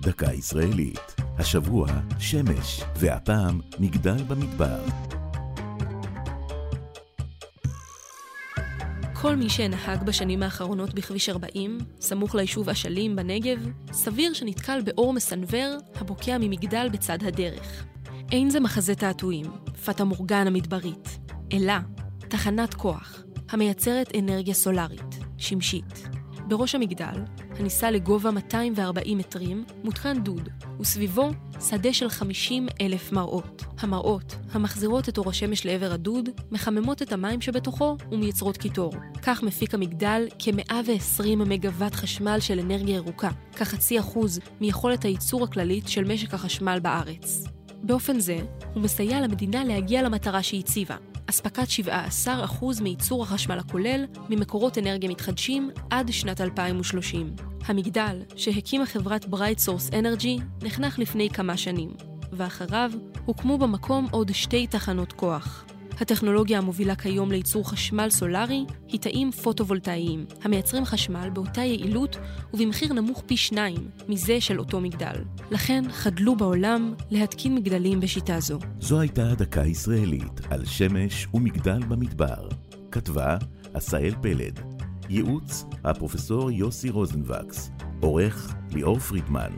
דקה ישראלית. השבוע שמש, והפעם מגדל במדבר. כל מי שנהג בשנים האחרונות בכביש 40, סמוך ליישוב אשלים בנגב, סביר שנתקל באור מסנוור הבוקע ממגדל בצד הדרך. אין זה מחזה תעתועים, פטה מורגן המדברית, אלא תחנת כוח המייצרת אנרגיה סולארית, שמשית. בראש המגדל, הנישא לגובה 240 מטרים, מותקן דוד, וסביבו שדה של 50 אלף מראות. המראות, המחזירות את אור השמש לעבר הדוד, מחממות את המים שבתוכו ומייצרות קיטור. כך מפיק המגדל כ-120 מגוואט חשמל של אנרגיה ירוקה, כחצי אחוז מיכולת הייצור הכללית של משק החשמל בארץ. באופן זה, הוא מסייע למדינה להגיע למטרה שהציבה, אספקת 17% מייצור החשמל הכולל ממקורות אנרגיה מתחדשים עד שנת 2030. המגדל, שהקימה חברת ברייט סורס אנרג'י, נחנך לפני כמה שנים, ואחריו הוקמו במקום עוד שתי תחנות כוח. הטכנולוגיה המובילה כיום לייצור חשמל סולארי היא תאים פוטו-וולטאיים, המייצרים חשמל באותה יעילות ובמחיר נמוך פי שניים מזה של אותו מגדל. לכן חדלו בעולם להתקין מגדלים בשיטה זו. זו הייתה דקה ישראלית על שמש ומגדל במדבר. כתבה עשאל פלד. ייעוץ הפרופסור יוסי רוזנבקס. עורך ליאור פרידמן.